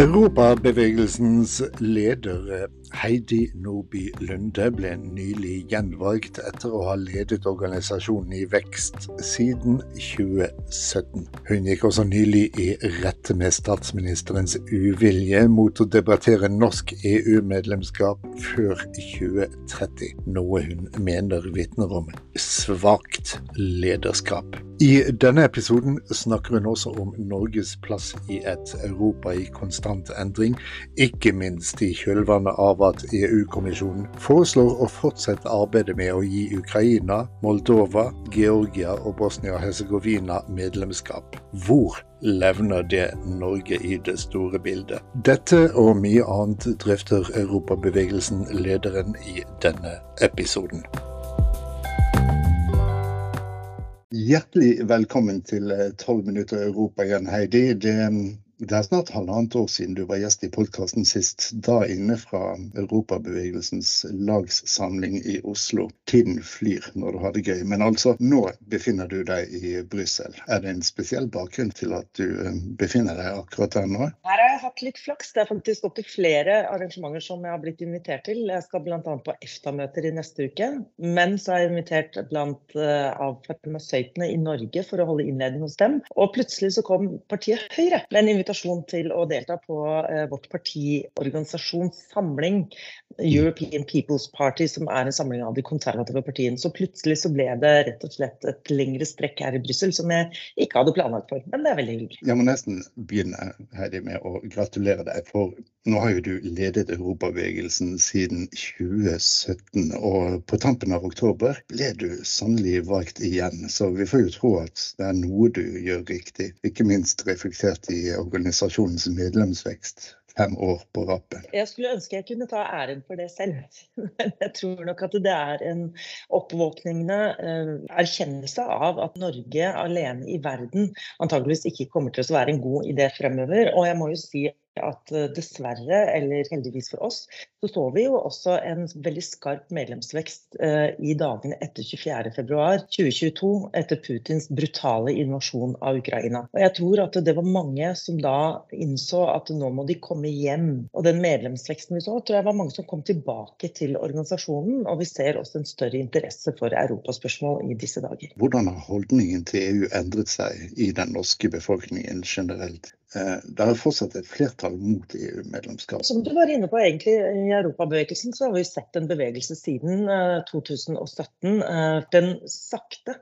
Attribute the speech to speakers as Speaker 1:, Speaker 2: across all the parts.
Speaker 1: Europabevegelsens leder Heidi Nordby Lunde ble nylig gjenvalgt etter å ha ledet organisasjonen i vekst siden 2017. Hun gikk også nylig i rette med statsministerens uvilje mot å debattere norsk EU-medlemskap før 2030, noe hun mener vitner om svakt lederskap. I denne episoden snakker hun også om Norges plass i et Europa i konstant endring, ikke minst i kjølvannet av at EU-kommisjonen foreslår å fortsette arbeidet med å gi Ukraina, Moldova, Georgia og Bosnia-Hercegovina medlemskap. Hvor levner det Norge i det store bildet? Dette og mye annet drøfter Europabevegelsen lederen i denne episoden. Hjertelig velkommen til 12 minutter Europa igjen, Heidi. Det, det er snart halvannet år siden du var gjest i podkasten sist, da inne fra Europabevegelsens lagssamling i Oslo. Tiden flyr når du har det gøy, men altså, nå befinner du deg i Brussel. Er det en spesiell bakgrunn til at du eh, befinner deg akkurat der nå?
Speaker 2: Her har jeg hatt litt flaks. Det er faktisk opptil flere arrangementer som jeg har blitt invitert til. Jeg skal bl.a. på EFTA-møter i neste uke, men så er jeg invitert blant uh, av farmasøytene i Norge for å holde innledning hos dem. Og plutselig så kom partiet Høyre men en invitasjon til å delta på eh, vårt partiorganisasjons samling, European People's Party, som er en samling av de konservative partiene. Så plutselig så ble det rett og slett et lengre strekk her i Brussel som jeg ikke hadde planlagt for. Men det er veldig hyggelig.
Speaker 1: Jeg må nesten begynne Heidi, med å gratulere deg. For nå har jo du ledet Europabevegelsen siden 2017. Og på tampen av oktober ble du sannelig valgt igjen. Så vi får jo tro at det er noe du gjør riktig. Ikke minst reflektert i organisasjonen organisasjonens medlemsvekst fem år på rappen.
Speaker 2: Jeg skulle ønske jeg kunne ta æren for det selv. Men jeg tror nok at det er en oppvåknende uh, erkjennelse av at Norge alene i verden antageligvis ikke kommer til å være en god idé fremover. Og jeg må jo si at eh, dessverre, eller heldigvis for oss, så så vi jo også en veldig skarp medlemsvekst eh, i dagene etter 24.2.2022, etter Putins brutale invasjon av Ukraina. Og jeg tror at det var mange som da innså at nå må de komme hjem. Og den medlemsveksten vi så, tror jeg var mange som kom tilbake til organisasjonen. Og vi ser også en større interesse for europaspørsmål i disse dager.
Speaker 1: Hvordan har holdningen til EU endret seg i den norske befolkningen generelt? Eh, det er fortsatt et flertall mot EU-medlemskap.
Speaker 2: Som du var inne på egentlig I europabevegelsen så har vi sett en bevegelse siden 2017. Eh, den sakte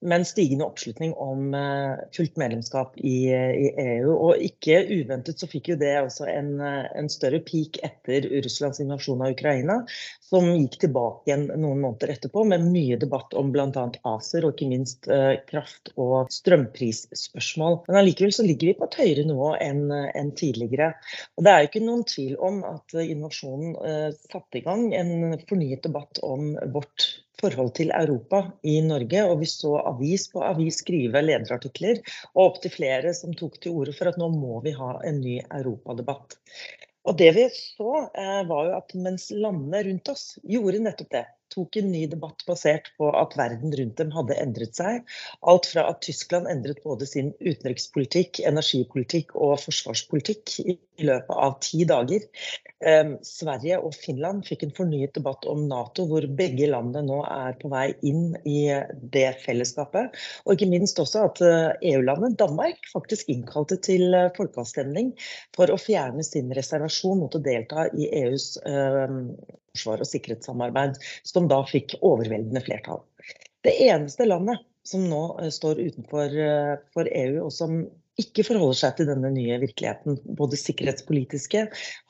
Speaker 2: med en stigende oppslutning om uh, fullt medlemskap i, i, EU. Og ikke uventet så fikk jo det også en, eh, en, større peak etter Russlands invasjon av Ukraina, som gikk tilbake igjen noen måneder etterpå med mye debatt om bl.a. ACER og ikke minst kraft- og strømprisspørsmål. Men allikevel så ligger vi på et høyere nivå enn en tidligere. Og det er jo ikke noen tvil om at invasjonen satte i gang en fornyet debatt om vårt forhold til Europa i Norge. Og vi så avis på avis skrive lederartikler, og opptil flere som tok til orde for at nå må vi ha en ny europadebatt. Og det vi så, eh, var jo at mens landene rundt oss gjorde nettopp det, tok en ny debatt basert på at verden rundt dem hadde endret seg. Alt fra at Tyskland endret både sin utenrikspolitikk, energipolitikk og forsvarspolitikk i løpet av ti dager. Eh, Sverige og Finland fikk en fornyet debatt om Nato, hvor begge landene nå er på vei inn i det fellesskapet. Og ikke minst også at eh, EU-landet Danmark faktisk innkalte til eh, folkeavstemning for å fjerne sin reservasjon mot å delta i EUs eh, forsvar og sikkerhetssamarbeid, som da fikk overveldende flertall. Det eneste landet som nå eh, står utenfor EU, e og som ikke forholder seg til denne nye virkeligheten, både sikkerhetspolitiske,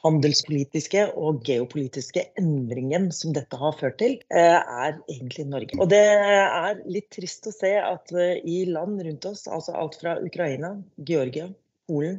Speaker 2: handelspolitiske og geopolitiske endringen som dette har ført til, eh, er egentlig Norge. Og det er litt trist å se at eh, i land rundt oss, altså alt fra Ukraina, Georgia, Polen,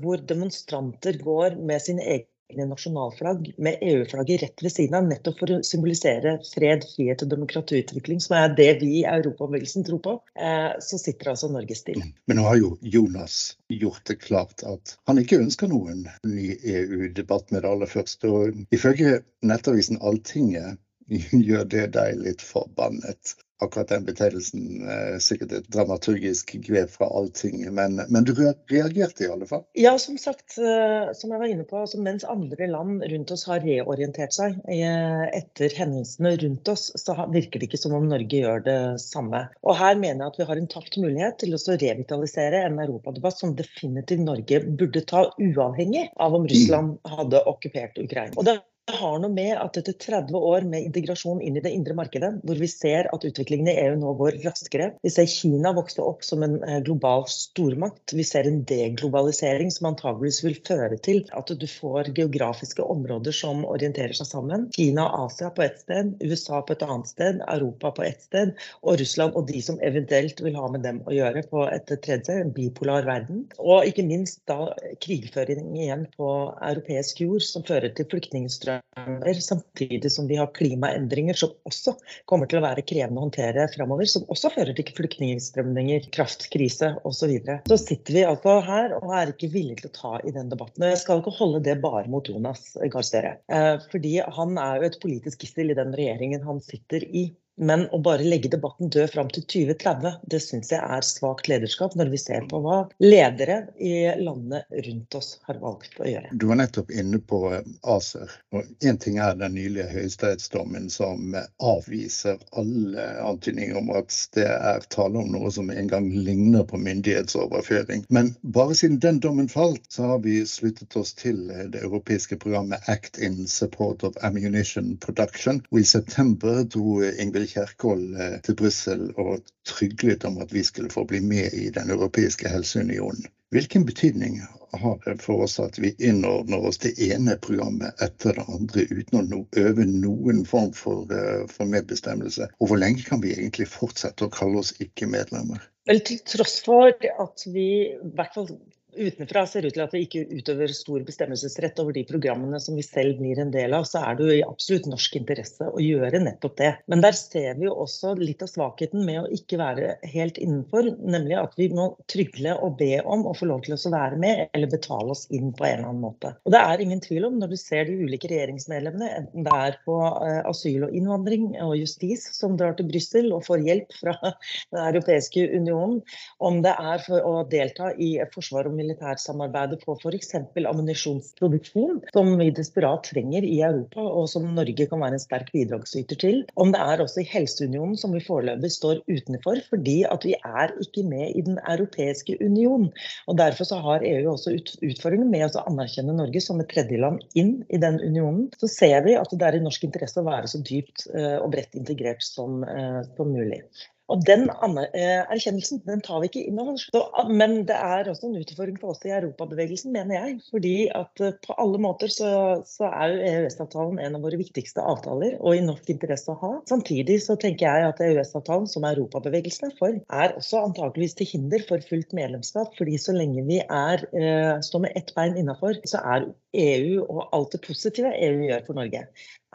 Speaker 2: hvor demonstranter går med sin egne egne nasjonalflagg med EU-flagget rett ved siden av, nettopp for å symbolisere fred, frihet og demokratiutvikling, som er det vi i Europabevegelsen tror på, eh, så sitter altså Norge stille. Mm.
Speaker 1: Men nå har jo Jonas gjort det klart at han ikke ønsker noen ny EU-debatt med det aller første. Og ifølge nettavisen Alltinget gjør det deg litt forbannet? akkurat den betegnelsen er sikkert et dramaturgisk grep fra allting, men, men, du reagerte i alle fall?
Speaker 2: Ja, som sagt, eh, som jeg var inne på, altså, mens andre land rundt oss har reorientert seg eh, etter hendelsene rundt oss, så virker det ikke som om Norge gjør det samme. Og her mener jeg at vi har en tapt mulighet til å revitalisere en europadebatt som definitivt Norge burde ta uavhengig av om Russland hadde okkupert Ukraina. Og det det har noe med at etter 30 år med integrasjon inn i det indre markedet, hvor vi ser at utviklingen i EU nå går raskere Vi ser Kina vokse opp som en eh, global stormakt. Vi ser en deglobalisering som antageligvis vil føre til at du får geografiske områder som orienterer seg sammen. Kina og Asia på ett sted, USA på et annet sted, Europa på ett sted, og Russland og de som eventuelt vil ha med dem å gjøre på et tredje en bipolar verden. Og ikke minst da krigføring igjen på europeisk jord, som fører til flyktningstrøm strømmer, samtidig som vi har klimaendringer som også kommer til å være krevende å håndtere framover. Som også fører til flyktningstrømninger, kraftkrise osv. Så, videre. så sitter vi altså her og er ikke villige til å ta i den debatten. Jeg skal ikke holde det bare mot Jonas Gahr Støre. Eh, fordi han er jo et politisk gissel i den regjeringen han sitter i. Men å bare legge debatten død fram til 2030, det syns jeg er svakt lederskap, når vi ser på hva ledere i landene rundt oss har valgt å gjøre.
Speaker 1: Du var nettopp inne på eh, ACER. og Én ting er den nylige høyesterettsdommen som avviser alle antydninger om at det er tale om noe som en gang ligner på myndighetsoverføring. Men bare siden den dommen falt, så har vi sluttet oss til det europeiske programmet Act in Support of Ammunition Production. Og i september dro Ingvild Kjerkol eh, til Brussel og tryglet om at vi skulle få bli med i Den europeiske helseunionen. Hvilken betydning har det for oss at vi innordner oss det ene programmet etter det andre uten å øve noen form for, eh, for medbestemmelse? Og hvor lenge kan vi egentlig fortsette å kalle oss ikke-medlemmer?
Speaker 2: Vel, til tross for at vi i hvert fall utenfra ser ut til at vi ikke utøver stor bestemmelsesrett over de programmene som vi selv blir en del av, så er det jo i absolutt norsk interesse å gjøre nettopp det. Men der ser vi jo også litt av svakheten med å ikke være helt innenfor, nemlig at vi må trygle og be om å få lov til å være med, eller betale oss inn på en eller annen måte. Og det er ingen tvil om, når du ser de ulike regjeringsmedlemmene, enten det er på eh, asyl og innvandring og justis som drar til Brussel og får hjelp fra Den europeiske unionen, om det er for å delta i forsvar og militærsamarbeidet på f.eks. ammunisjonsproduksjon, som vi desperat trenger i Europa, og som Norge kan være en sterk bidragsyter til. Om det er også i Helseunionen, som vi foreløpig står utenfor, fordi at vi er ikke med i Den europeiske union. Og Derfor så har EU også utfordringer med å anerkjenne Norge som et tredjeland inn i den unionen. Så ser vi at det er i norsk interesse å være så dypt eh, og bredt integrert som, eh, som mulig. Og den eh, erkjennelsen den tar vi ikke inn over oss. Men det er også en utfordring for oss i europabevegelsen, mener jeg. Fordi at eh, på alle måter så, så er jo EØS-avtalen en av våre viktigste avtaler, og i norsk interesse å ha. Samtidig så tenker jeg at EØS-avtalen, som europabevegelsen er for, er også antakeligvis til hinder for fullt medlemskap. fordi så lenge vi er, eh, står med ett bein innafor, så er EU og alt det positive EU gjør for Norge,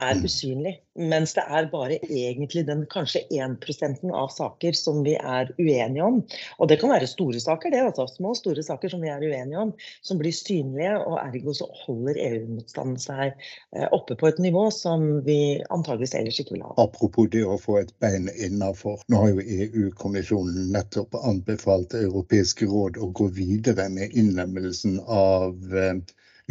Speaker 2: er mm. usynlig. Mens det er bare egentlig den kanskje 1% av saker som vi er uenige om. Og det kan være store saker, det, altså små store saker som vi er uenige om, som blir synlige. Og ergo så holder EU-motstanden seg eh, oppe på et nivå som vi antageligvis ellers ikke vil ha.
Speaker 1: Apropos det å få et bein innafor. Nå har jo EU-kommisjonen nettopp anbefalt europeiske råd å gå videre med innlemmelsen av eh,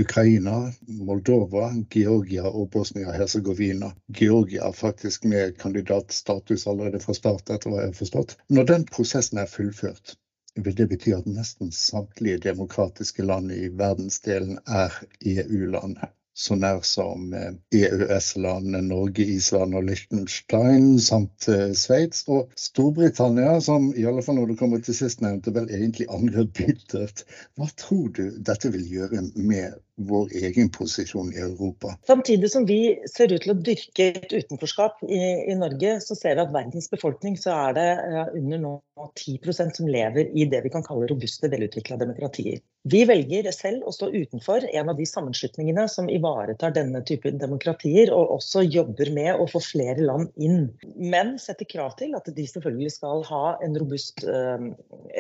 Speaker 1: Ukraina, Moldova, Georgia og Bosnia-Hercegovina. Georgia faktisk med kandidatstatus allerede fra start, etter hva jeg har forstått. Når den prosessen er fullført, vil det bety at nesten samtlige demokratiske land i verdensdelen er EU-land så nær som EØS-landene eh, Norge, Island og Liechtenstein samt eh, Sveits. Og Storbritannia, som i alle fall når det kommer til sistnevnte, vel egentlig angrer bittert. Hva tror du dette vil gjøre med vår egen posisjon i Europa.
Speaker 2: Samtidig som vi ser ut til å dyrke et utenforskap i, i Norge, så ser vi at verdens befolkning så er det under nå 10% som lever i det vi kan kalle robuste, velutvikla demokratier. Vi velger selv å stå utenfor en av de sammenslutningene som ivaretar ivaretar denne typen demokratier, og også jobber med å få flere land inn. Men setter krav til at de selvfølgelig skal ha en robust eh,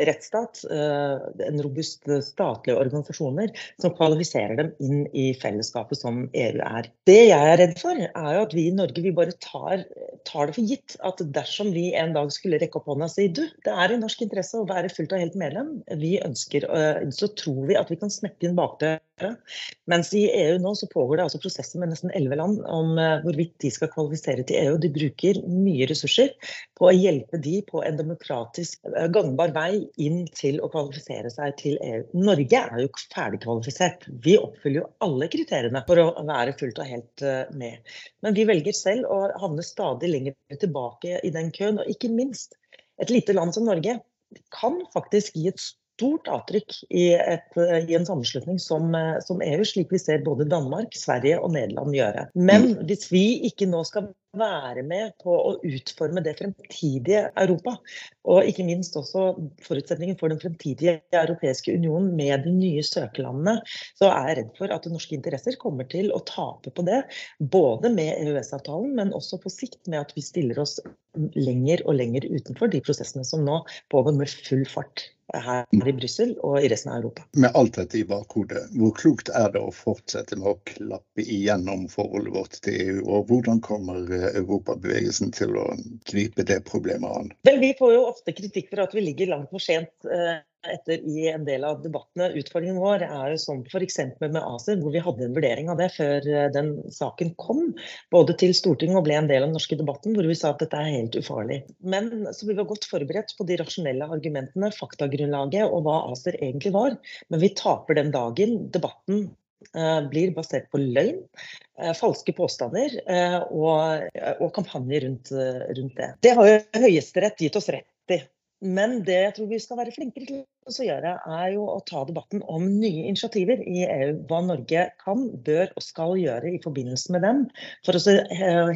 Speaker 2: rettsstat, eh, en robust statlige organisasjoner som kvalifiserer dem inn i fellesskapet som EU er. Det jeg er redd for, er jo at vi i Norge vi bare tar, tar det for gitt at dersom vi en dag skulle rekke opp hånda og si du, det er i norsk interesse å være fullt og helt medlem, vi ønsker, så tror vi at vi kan smekke inn bakdøra mens i EU nå så pågår det altså prosesser med nesten elleve land om uh, hvorvidt de skal kvalifisere til EU. De bruker mye ressurser på å hjelpe de på en demokratisk uh, gangbar vei inn til å kvalifisere seg til EU. Norge er jo ferdigkvalifisert. Vi oppfyller jo alle kriteriene for å være fullt og helt uh, med. Men vi velger selv å havne stadig lenger tilbake i den køen. Og ikke minst, et lite land som Norge kan faktisk gi et stort avtrykk i, et, i en sammenslutning som, som, EU, slik vi ser både Danmark, Sverige og Nederland gjøre. Men mm. hvis vi ikke nå skal være med på å utforme det fremtidige Europa, og ikke minst også forutsetningen for den fremtidige europeiske unionen med de nye søkerlandene, så er jeg redd for at norske interesser kommer til å tape på det. Både med EØS-avtalen, men også på sikt med at vi stiller oss lenger og lenger utenfor de prosessene som nå pågår med full fart her i Brussel og i resten av Europa.
Speaker 1: Med alt dette i bakhodet, hvor klokt er det å fortsette med å klappe igjennom forholdet vårt til EU, og hvordan kommer eh, europabevegelsen til å gripe det problemet an?
Speaker 2: Vel, vi får jo ofte kritikk for at vi ligger langt for sent eh, etter i en del av debattene. Utfordringen vår er jo som f.eks. med ACER, hvor vi hadde en vurdering av det før eh, den saken kom. Både til Stortinget og ble en del av den norske debatten, hvor vi sa at dette er helt ufarlig. Men så vi godt forberedt på de rasjonelle argumentene, faktagrunnlaget og hva ACER egentlig var. Men vi taper den dagen debatten eh, blir basert på løgn, eh, falske påstander og, og kampanjer rundt, rundt, det. Det har jo Høyesterett gitt oss rett i. Men det jeg tror vi skal være flinkere til å gjøre, er jo å ta debatten om nye initiativer i EU. Hva Norge kan, bør og skal gjøre i forbindelse med dem. For å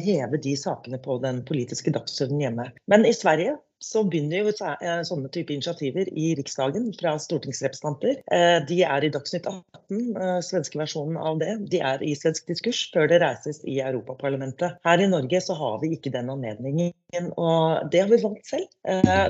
Speaker 2: heve de sakene på den politiske dagsordenen hjemme. Men i Sverige så begynner jo eh, sånne type initiativer i Riksdagen fra stortingsrepresentanter. Eh, de er i Dagsnytt 18, eh, svenske versjonen av det. De er i svensk diskurs før det reises i Europaparlamentet. Her i Norge så har vi ikke den anledningen, og det har vi valgt selv.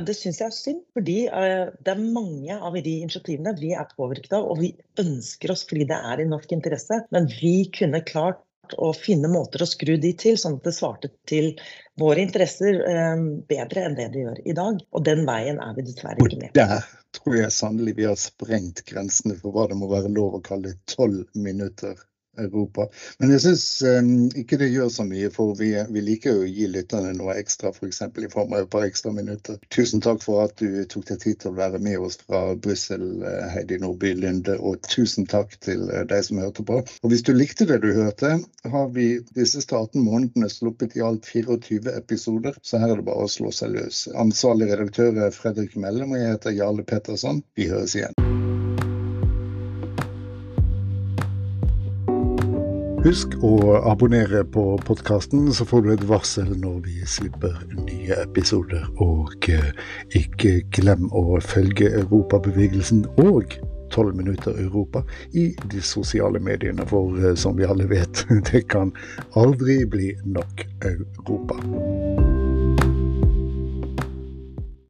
Speaker 2: Det syns jeg er synd, fordi det er mange av de initiativene vi er påvirket av, og vi ønsker oss fordi det er i norsk interesse. Men vi kunne klart å finne måter å skru de til, sånn at det svarte til våre interesser eh, bedre enn det det gjør i dag. Og den veien er vi dessverre ikke med
Speaker 1: på. Tror jeg sannelig vi har sprengt grensene for hva det må være lov å kalle tolv minutter Europa. Men jeg syns um, ikke det gjør så mye, for vi, vi liker jo å gi lytterne noe ekstra, f.eks. For i form av et par ekstra minutter. Tusen takk for at du tok deg tid til å være med oss fra Brussel, eh, Heidi Nordby Lunde, og tusen takk til eh, deg som hørte på. Og hvis du likte det du hørte, har vi disse 18 månedene sluppet i alt 24 episoder, så her er det bare å slå seg løs. Ansvarlig redaktør er Fredrik Mellem, og jeg heter Jarle Petterson. Vi høres igjen. Husk å abonnere på podkasten, så får du et varsel når vi slipper nye episoder. Og eh, ikke glem å følge Europabevegelsen og 12 minutter Europa i de sosiale mediene, for eh, som vi alle vet, det kan aldri bli nok Europa.